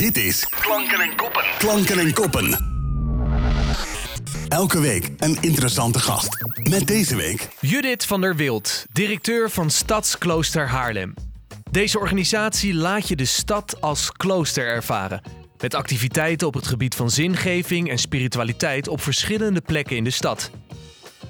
Dit is Klanken en Koppen. Klanken en Koppen. Elke week een interessante gast. Met deze week Judith van der Wild, directeur van Stadsklooster Haarlem. Deze organisatie laat je de stad als klooster ervaren. Met activiteiten op het gebied van zingeving en spiritualiteit op verschillende plekken in de stad.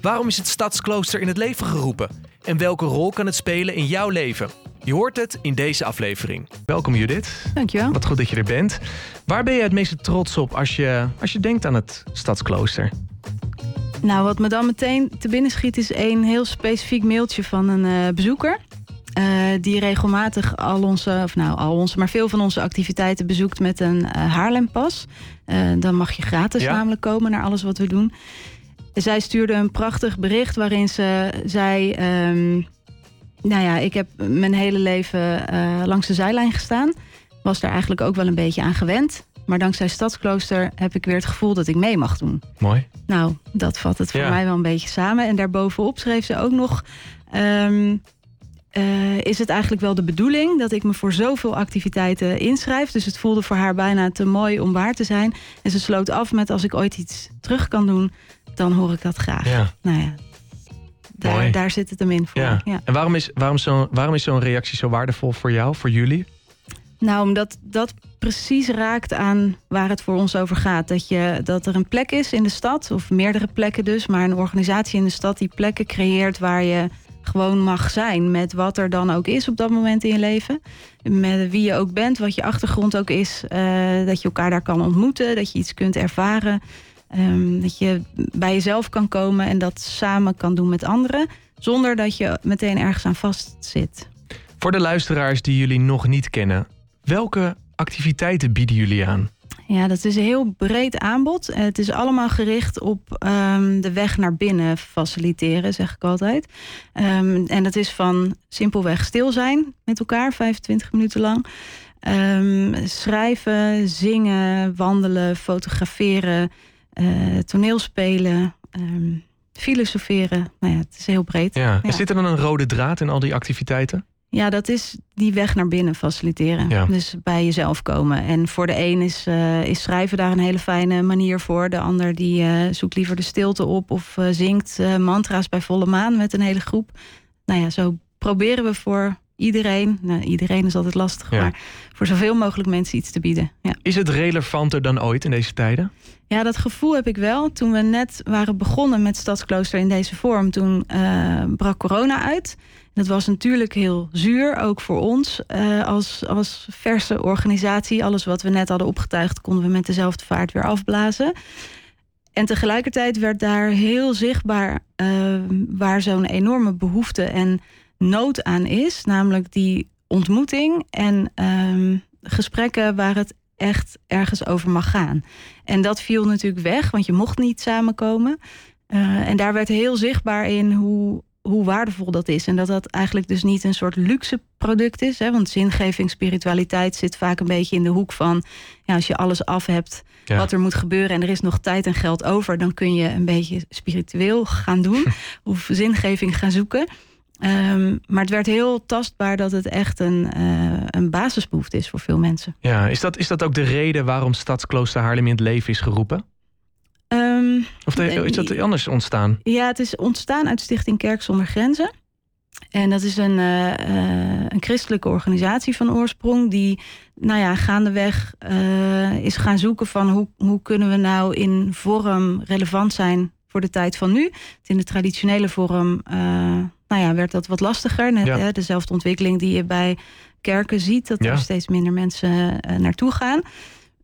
Waarom is het Stadsklooster in het leven geroepen? En welke rol kan het spelen in jouw leven? Je hoort het in deze aflevering. Welkom Judith. Dankjewel. Wat goed dat je er bent. Waar ben je het meeste trots op als je, als je denkt aan het Stadsklooster? Nou, wat me dan meteen te binnen schiet is een heel specifiek mailtje van een eh, bezoeker. eh, die regelmatig al onze, of nou al onze, maar veel van onze activiteiten bezoekt met een eh, Haarlempas. Dan mag je gratis Ja. namelijk komen naar alles wat we doen. Zij stuurde een prachtig bericht waarin ze zei... ehm, nou ja, ik heb mijn hele leven eh, langs de zijlijn gestaan. Was daar eigenlijk ook wel een beetje aan gewend. Maar dankzij Stadsklooster heb ik weer het gevoel dat ik mee mag doen. Mooi. Nou, dat vat het voor Ja. mij wel een beetje samen. En daarbovenop schreef ze ook nog... ehm, eh, is het eigenlijk wel de bedoeling dat ik me voor zoveel activiteiten inschrijf? Dus het voelde voor haar bijna te mooi om waar te zijn. En ze sloot af met als ik ooit iets terug kan doen, dan hoor ik dat graag. Ja. Nou ja, daar, daar zit het hem in voor. Ja. Ja. En waarom is, waarom, zo, waarom is zo'n reactie zo waardevol voor jou, voor jullie? Nou, omdat dat precies raakt aan waar het voor ons over gaat. Dat, je, dat er een plek is in de stad, of meerdere plekken dus, maar een organisatie in de stad die plekken creëert waar je gewoon mag zijn met wat er dan ook is op dat moment in je leven. Met wie je ook bent, wat je achtergrond ook is. eh, dat je elkaar daar kan ontmoeten, dat je iets kunt ervaren. Ehm, dat je bij jezelf kan komen en dat samen kan doen met anderen. Zonder dat je meteen ergens aan vastzit. Voor de luisteraars die jullie nog niet kennen, welke activiteiten bieden jullie aan? Ja, dat is een heel breed aanbod. Eh, Het is allemaal gericht op ehm, de weg naar binnen faciliteren, zeg ik altijd. Ehm, en dat is van simpelweg stil zijn met elkaar, 25 minuten lang. Schrijven, zingen, wandelen, fotograferen, eh, toneelspelen, ehm, filosoferen. Nou ja, het is heel breed. Ja. Ja. Zit er dan een rode draad in al die activiteiten? Ja, dat is die weg naar binnen faciliteren. Ja. Dus bij jezelf komen. En voor de een is, eh, is schrijven daar een hele fijne manier voor. De ander die eh, zoekt liever de stilte op of zingt mantra's bij volle maan met een hele groep. Nou ja, zo proberen we voor iedereen, nou, iedereen is altijd lastig, Ja. maar voor zoveel mogelijk mensen iets te bieden. Ja. Is het relevanter dan ooit in deze tijden? Ja, dat gevoel heb ik wel. Toen we net waren begonnen met Stadsklooster in deze vorm, toen eh, brak corona uit. Dat was natuurlijk heel zuur, ook voor ons eh, als, als verse organisatie. Alles wat we net hadden opgetuigd, konden we met dezelfde vaart weer afblazen. En tegelijkertijd werd daar heel zichtbaar eh, waar zo'n enorme behoefte en nood aan is. Namelijk die ontmoeting en ehm, gesprekken waar het echt ergens over mag gaan. En dat viel natuurlijk weg, want je mocht niet samenkomen. Eh, en daar werd heel zichtbaar in hoe, hoe waardevol dat is. En dat dat eigenlijk dus niet een soort luxe product is. Hè? Want zingeving, spiritualiteit zit vaak een beetje in de hoek van... Ja, als je alles af hebt Ja. wat er moet gebeuren... en er is nog tijd en geld over... dan kun je een beetje spiritueel gaan doen. of zingeving gaan zoeken. Ehm, maar het werd heel tastbaar dat het echt een, eh, een basisbehoefte is voor veel mensen. Ja. Is, dat, is dat ook de reden waarom Stadsklooster Haarlem in het leven is geroepen? Ehm, Of de- is dat anders ontstaan? Ja, het is ontstaan uit Stichting Kerk zonder Grenzen. En dat is een, eh, eh, een christelijke organisatie van oorsprong... die nou ja, gaandeweg is gaan zoeken van... Hoe, hoe kunnen we nou in vorm relevant zijn voor de tijd van nu. Want In de traditionele vorm nou ja, werd dat wat lastiger. Net, Ja. hè, dezelfde ontwikkeling die je bij kerken ziet... dat Ja. er steeds minder mensen eh, naartoe gaan...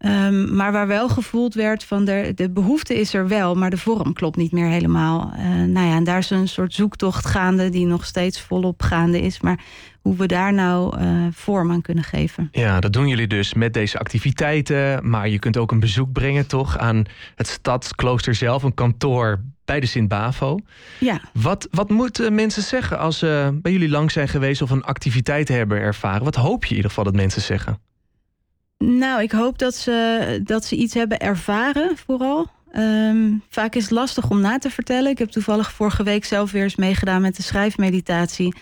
Ehm, maar waar wel gevoeld werd van de, de behoefte is er wel, maar de vorm klopt niet meer helemaal. Eh, nou ja, en daar is een soort zoektocht gaande die nog steeds volop gaande is. Maar hoe we daar nou eh, vorm aan kunnen geven. Ja, dat doen jullie dus met deze activiteiten. Maar je kunt ook een bezoek brengen, toch? Aan het stadsklooster zelf, een kantoor bij de Sint-Bavo. Ja, Wat, wat moeten mensen zeggen als ze bij jullie lang zijn geweest of een activiteit hebben ervaren? Wat hoop je in ieder geval dat mensen zeggen? Nou, ik hoop dat ze, dat ze iets hebben ervaren, vooral. Ehm, vaak is het lastig om na te vertellen. Ik heb toevallig vorige week zelf weer eens meegedaan met de schrijfmeditatie.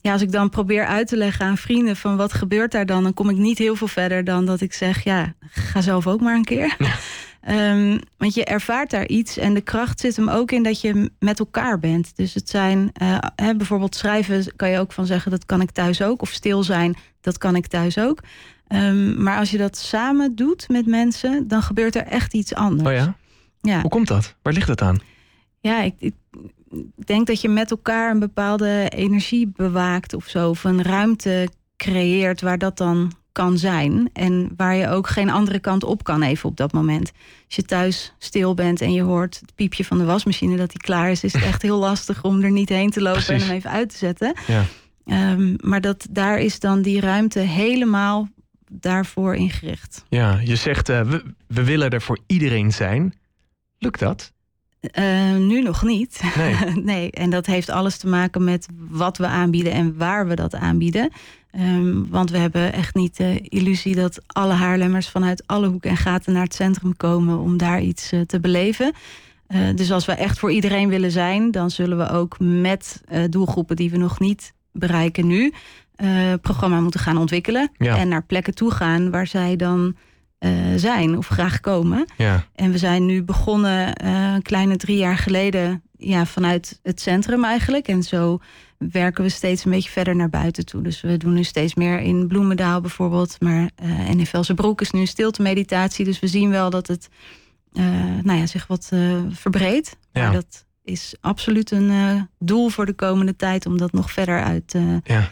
ja, als ik dan probeer uit te leggen aan vrienden van wat gebeurt daar dan, dan kom ik niet heel veel verder dan dat ik zeg, ja, ga zelf ook maar een keer. Ehm, want je ervaart daar iets en de kracht zit hem ook in dat je met elkaar bent. Dus het zijn, uh, hè, bijvoorbeeld schrijven kan je ook van zeggen, dat kan ik thuis ook. Of stil zijn, dat kan ik thuis ook. Um, maar als je dat samen doet met mensen, dan gebeurt er echt iets anders. Oh ja? Ja. Hoe komt dat? Waar ligt het aan? Ja, ik, ik denk dat je met elkaar een bepaalde energie bewaakt of zo. Of een ruimte creëert waar dat dan kan zijn. En waar je ook geen andere kant op kan even op dat moment. Als je thuis stil bent en je hoort het piepje van de wasmachine dat die klaar is... is het echt heel lastig om er niet heen te lopen en hem even uit te zetten. Ja. Um, maar dat, daar is dan die ruimte helemaal daarvoor ingericht. Ja, je zegt uh, we, we willen er voor iedereen zijn. Lukt dat? Uh, nu nog niet. Nee. nee, en dat heeft alles te maken met wat we aanbieden en waar we dat aanbieden. Um, want we hebben echt niet de illusie dat alle Haarlemmers vanuit alle hoeken en gaten naar het centrum komen om daar iets uh, te beleven. Uh, dus als we echt voor iedereen willen zijn, dan zullen we ook met doelgroepen die we nog niet bereiken nu, programma moeten gaan ontwikkelen. Ja. En naar plekken toe gaan waar zij dan zijn of graag komen. Ja. En we zijn nu begonnen uh, een kleine drie jaar geleden ja, vanuit het centrum eigenlijk. En zo werken we steeds een beetje verder naar buiten toe. Dus we doen nu steeds meer in Bloemendaal bijvoorbeeld. Maar uh, en in Velsenbroek is nu stilte meditatie. Dus we zien wel dat het nou ja, zich wat verbreedt. Ja. Maar dat is absoluut een doel voor de komende tijd om dat nog verder uit ja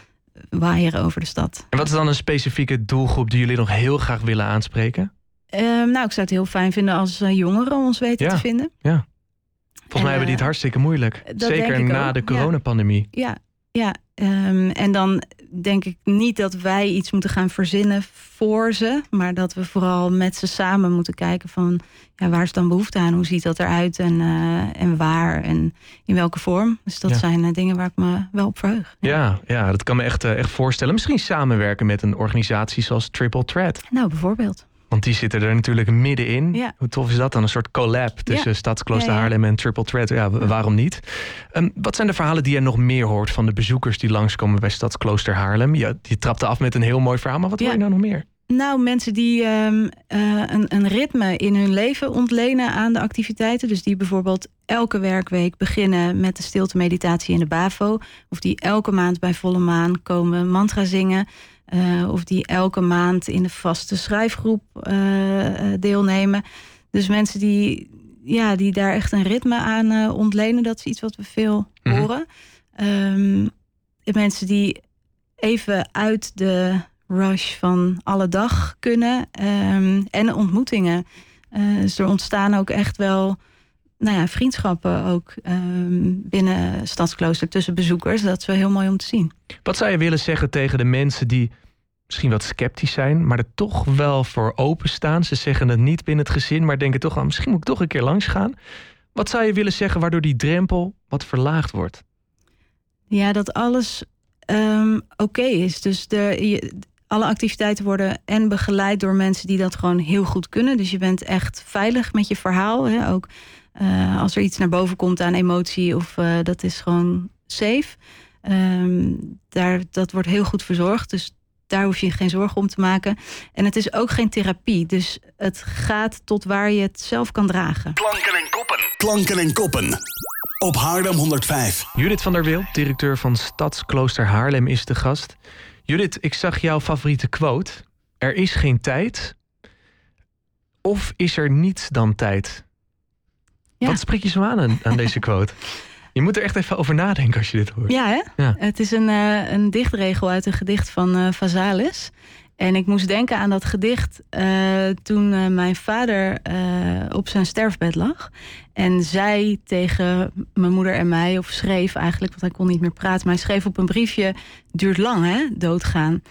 waaieren over de stad. En wat is dan een specifieke doelgroep die jullie nog heel graag willen aanspreken? Uh, nou, ik zou het heel fijn vinden als uh, jongeren ons weten ja. te vinden. Ja. Volgens mij hebben die het hartstikke moeilijk. Zeker na ook. de coronapandemie. Ja, ja. Um, en dan denk ik niet dat wij iets moeten gaan verzinnen voor ze. Maar dat we vooral met ze samen moeten kijken van... Ja, waar is dan behoefte aan? Hoe ziet dat eruit? En, uh, en waar? En in welke vorm? Dus dat Ja. zijn uh, dingen waar ik me wel op verheug. Ja, ja, dat kan me echt, eh, echt voorstellen. Misschien samenwerken met een organisatie zoals Triple Threat. Nou, bijvoorbeeld. Want die zitten er natuurlijk middenin. Ja. Hoe tof is dat dan? Een soort collab tussen Stadsklooster Ja, ja. Haarlem en Triple Threat. Ja, waarom niet? Ehm, wat zijn de verhalen die je nog meer hoort van de bezoekers die langskomen bij Stadsklooster Haarlem? Je, je trapte af met een heel mooi verhaal, maar wat hoor Ja. je nou nog meer? Nou, mensen die ehm, eh, een, een ritme in hun leven ontlenen aan de activiteiten. Dus die bijvoorbeeld elke werkweek beginnen met de stilte meditatie in de BAVO. Of die elke maand bij volle maan komen mantra zingen. Eh, of die elke maand in de vaste schrijfgroep eh, eh, deelnemen. Dus mensen die, ja, die daar echt een ritme aan eh, ontlenen. Dat is iets wat we veel Mhm. horen. De mensen die even uit de rush van alle dag kunnen. ehm, en ontmoetingen. Dus er ontstaan ook echt wel nou ja, vriendschappen ook ehm, binnen Stadsklooster tussen bezoekers. Dat is wel heel mooi om te zien. Wat zou je willen zeggen tegen de mensen die misschien wat sceptisch zijn, maar er toch wel voor openstaan? Ze zeggen het niet binnen het gezin, maar denken toch aan misschien moet ik toch een keer langs gaan. Wat zou je willen zeggen waardoor die drempel wat verlaagd wordt? Ja, dat alles ehm, oké is. Dus de, je- alle activiteiten worden en begeleid door mensen die dat gewoon heel goed kunnen. Dus je bent echt veilig met je verhaal. Hè? Ook eh, als er iets naar boven komt aan emotie, of eh, dat is gewoon safe. Ehm, daar, dat wordt heel goed verzorgd. Dus daar hoef je geen zorgen om te maken. En het is ook geen therapie. Dus het gaat tot waar je het zelf kan dragen. Klanken en koppen. Klanken en koppen. Op Haarlem 105. Judith van der Wiel, directeur van Stadsklooster Haarlem, is de gast. Judith, ik zag jouw favoriete quote. Er is geen tijd. Of is er niets dan tijd? Ja. Wat spreekt je zo aan aan, aan deze quote? Je moet er echt even over nadenken als je dit hoort. Ja, hè? Ja. Het is een, eh, een dichtregel uit een gedicht van eh Vazalis. En ik moest denken aan dat gedicht eh, toen mijn vader op zijn sterfbed lag. En zei tegen mijn moeder en mij, of schreef eigenlijk, want hij kon niet meer praten, maar hij schreef op een briefje: duurt lang, hè, doodgaan.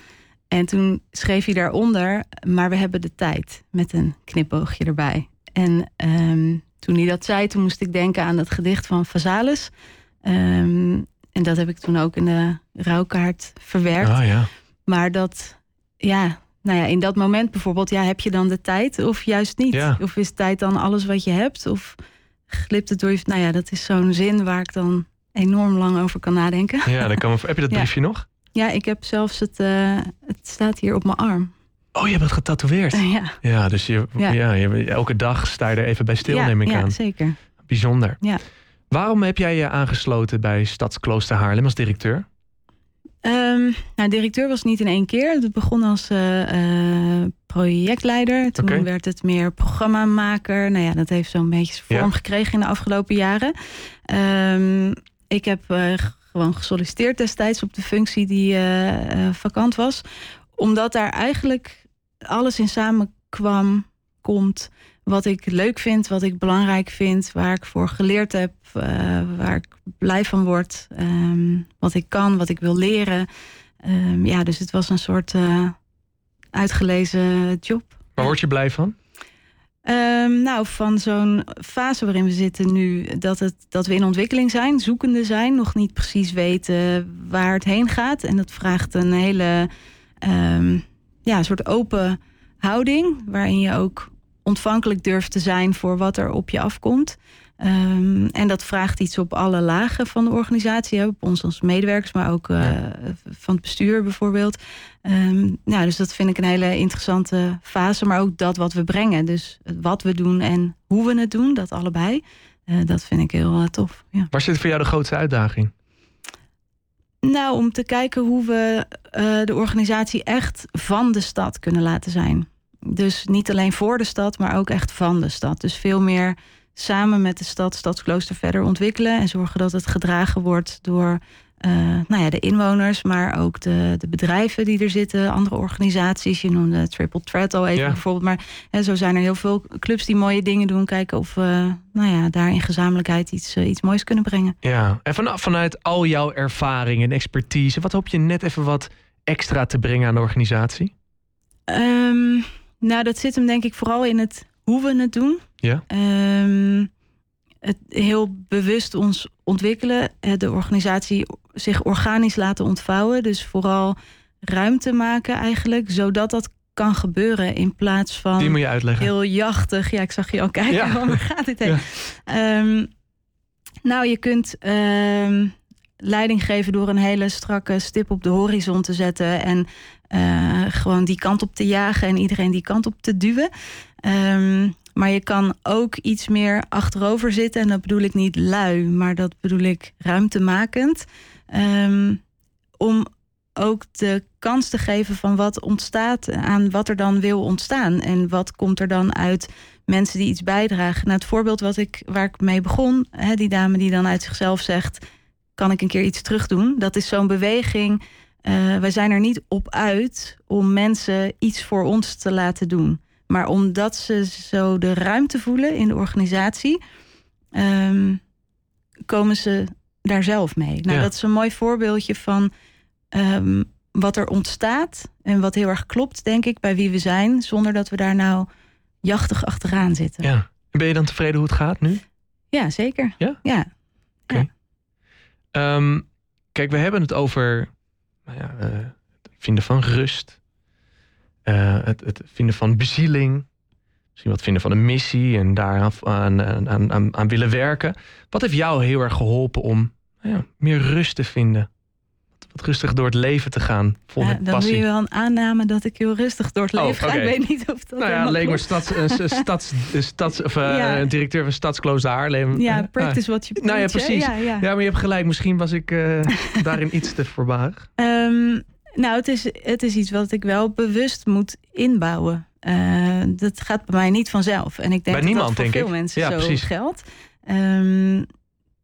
En toen schreef hij daaronder, maar we hebben de tijd, met een knipoogje erbij. En ehm, toen hij dat zei, toen moest ik denken aan dat gedicht van Vazalis. Ehm, en dat heb ik toen ook in de rouwkaart verwerkt. Ah ja. Maar dat, ja, nou ja, in dat moment bijvoorbeeld, ja, heb je dan de tijd of juist niet? Ja. Of is tijd dan alles wat je hebt? Of glipt het door je... Nou ja, dat is zo'n zin waar ik dan enorm lang over kan nadenken. ja dan kan heb je dat Ja. briefje nog? Ja, ik heb zelfs het, uh, het staat hier op mijn arm. Oh, je hebt het getatoeëerd? ja. Ja, dus je, ja. ja je, elke dag sta je er even bij stil, ja, neem ik ja, aan. Ja, zeker. Bijzonder. Ja. Waarom heb jij je aangesloten bij Stadsklooster Haarlem als directeur? Um, nou, directeur was niet in één keer. Het begon als uh, uh, projectleider. Toen werd het meer programmamaker. Nou ja, dat heeft zo'n beetje vorm Ja. gekregen in de afgelopen jaren. Um, ik heb uh, gewoon gesolliciteerd destijds op de functie die vakant was. Omdat daar eigenlijk alles in samenkwam, komt. Wat ik leuk vind, wat ik belangrijk vind, waar ik voor geleerd heb, uh, waar ik blij van word, um, wat ik kan, wat ik wil leren. Um, ja, dus het was een soort uh, uitgelezen job. Waar word je blij van? Um, nou, van zo'n fase waarin we zitten nu, dat, het, dat we in ontwikkeling zijn, zoekende zijn, nog niet precies weten waar het heen gaat. En dat vraagt een hele um, ja, soort open houding, waarin je ook ontvankelijk durft te zijn voor wat er op je afkomt. Um, en dat vraagt iets op alle lagen van de organisatie. Op ons als medewerkers, maar ook uh, ja. van het bestuur bijvoorbeeld. Um, nou, dus dat vind ik een hele interessante fase. Maar ook dat wat we brengen. Dus wat we doen en hoe we het doen, dat allebei. Uh, dat vind ik heel uh, tof. Ja. Waar zit voor jou de grootste uitdaging? Nou, om te kijken hoe we uh, de organisatie echt van de stad kunnen laten zijn. Dus niet alleen voor de stad, maar ook echt van de stad. Dus veel meer samen met de stad, Stadsklooster verder ontwikkelen. En zorgen dat het gedragen wordt door uh, nou ja, de inwoners, maar ook de, de bedrijven die er zitten, andere organisaties. Je noemde Triple Threat al even Ja. bijvoorbeeld. Maar hè, zo zijn er heel veel clubs die mooie dingen doen. Kijken of we nou ja, daar in gezamenlijkheid iets, uh, iets moois kunnen brengen. Ja, en van, vanuit al jouw ervaring en expertise, wat hoop je net even wat extra te brengen aan de organisatie? Um, nou, dat zit hem denk ik vooral in het hoe we het doen. Ja. Um, het heel bewust ons ontwikkelen, de organisatie zich organisch laten ontvouwen. Dus vooral ruimte maken eigenlijk, zodat dat kan gebeuren in plaats van Die moet je uitleggen. heel jachtig. Ja, ik zag je al kijken, Ja. waar gaat dit heen? Ja. Um, nou, je kunt um, leiding geven door een hele strakke stip op de horizon te zetten en uh, gewoon die kant op te jagen en iedereen die kant op te duwen. Um, maar je kan ook iets meer achterover zitten. En dat bedoel ik niet lui, maar dat bedoel ik ruimtemakend. Um, om ook de kans te geven van wat ontstaat aan wat er dan wil ontstaan. En wat komt er dan uit mensen die iets bijdragen. Nou, het voorbeeld wat ik, waar ik mee begon, hè, die dame die dan uit zichzelf zegt: kan ik een keer iets terug doen? Dat is zo'n beweging. Uh, wij zijn er niet op uit om mensen iets voor ons te laten doen. Maar omdat ze zo de ruimte voelen in de organisatie, um, komen ze daar zelf mee. Nou, Ja. dat is een mooi voorbeeldje van um, wat er ontstaat en wat heel erg klopt, denk ik, bij wie we zijn, zonder dat we daar nou jachtig achteraan zitten. Ja. En ben je dan tevreden hoe het gaat nu? Ja, zeker. Ja? Ja. Um, kijk, we hebben het over nou ja, uh, het vinden van rust. Uh, het, het, vinden van bezieling. Misschien wat vinden van een missie en daar aan, aan, aan, aan willen werken. Wat heeft jou heel erg geholpen om nou ja, meer rust te vinden? Wat, rustig door het leven te gaan, vol ja, met dan passie. doe je wel een aanname dat ik heel rustig door het Oh, leven ga. Ik weet niet of dat Nou ja, leek me stads, uh, stads, stads, of, uh, directeur van Stadsklooster Haarlem. Ja, Uh, practice what you nou ja, preach, precies. Ja, ja. Ja, maar je hebt gelijk. Misschien was ik uh, daarin iets te voorbarig. Um, nou, het is, het is iets wat ik wel bewust moet inbouwen. Uh, dat gaat bij mij niet vanzelf. En ik denk Bij dat niemand, dat voor denk veel ik. mensen Ja, zo precies. geldt. Um,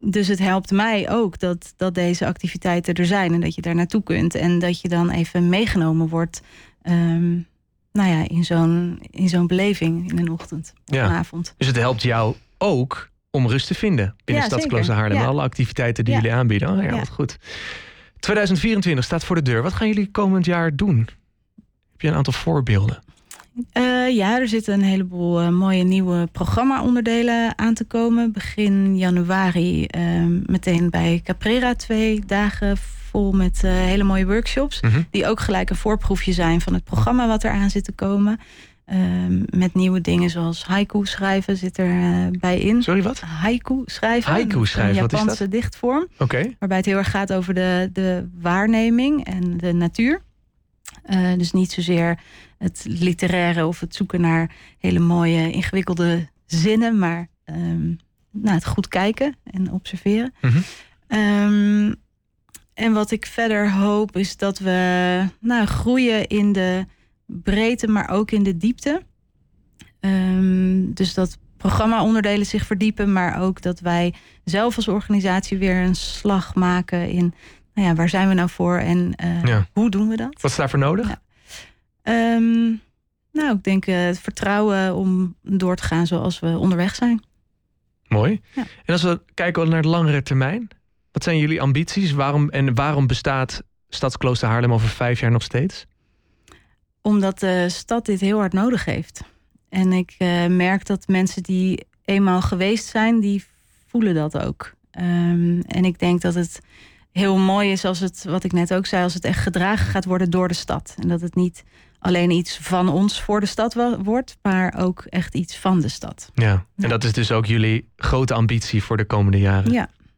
dus het helpt mij ook dat, dat deze activiteiten er zijn en dat je daar naartoe kunt. En dat je dan even meegenomen wordt um, nou ja, in zo'n in zo'n beleving in een ochtend of Ja. een avond. Dus het helpt jou ook om rust te vinden binnen Ja, Stadsklooster. Haarlem. Ja. Alle activiteiten die jullie aanbieden. Oh ja, Ja. wat goed. 2024 staat voor de deur. Wat gaan jullie komend jaar doen? Heb je een aantal voorbeelden? Uh, ja, er zitten een heleboel uh, mooie nieuwe programma-onderdelen aan te komen. Begin januari uh, meteen bij Caprera twee dagen vol met uh, hele mooie workshops. Mhm. Die ook gelijk een voorproefje zijn van het programma wat er aan zit te komen. Ehm, met nieuwe dingen zoals haiku schrijven zit er eh, bij in. Sorry, wat? Haiku schrijven. Haiku schrijven, een wat is Japanse dat? dichtvorm. Oké. Waarbij het heel erg gaat over de, de waarneming en de natuur. Eh, dus niet zozeer het literaire of het zoeken naar hele mooie, ingewikkelde zinnen, maar ehm, nou, het goed kijken en observeren. Mhm. Ehm, en wat ik verder hoop is dat we nou, groeien in de breedte, maar ook in de diepte. Ehm, dus dat programma-onderdelen zich verdiepen, maar ook dat wij zelf als organisatie weer een slag maken in nou ja, waar zijn we nou voor en eh, Ja. hoe doen we dat? Wat is daarvoor nodig? Ja. Ehm, nou, ik denk eh, het vertrouwen om door te gaan zoals we onderweg zijn. Mooi. Ja. En als we kijken naar de langere termijn, wat zijn jullie ambities? Waarom, en waarom bestaat Stadsklooster Haarlem over vijf jaar nog steeds? Omdat de stad dit heel hard nodig heeft. En ik eh, merk dat mensen die eenmaal geweest zijn, die voelen dat ook. Ehm, en ik denk dat het heel mooi is als het, wat ik net ook zei, als het echt gedragen gaat worden door de stad. En dat het niet alleen iets van ons voor de stad wordt, maar ook echt iets van de stad. Ja. En Ja. dat is dus ook jullie grote ambitie voor de komende jaren. Ja,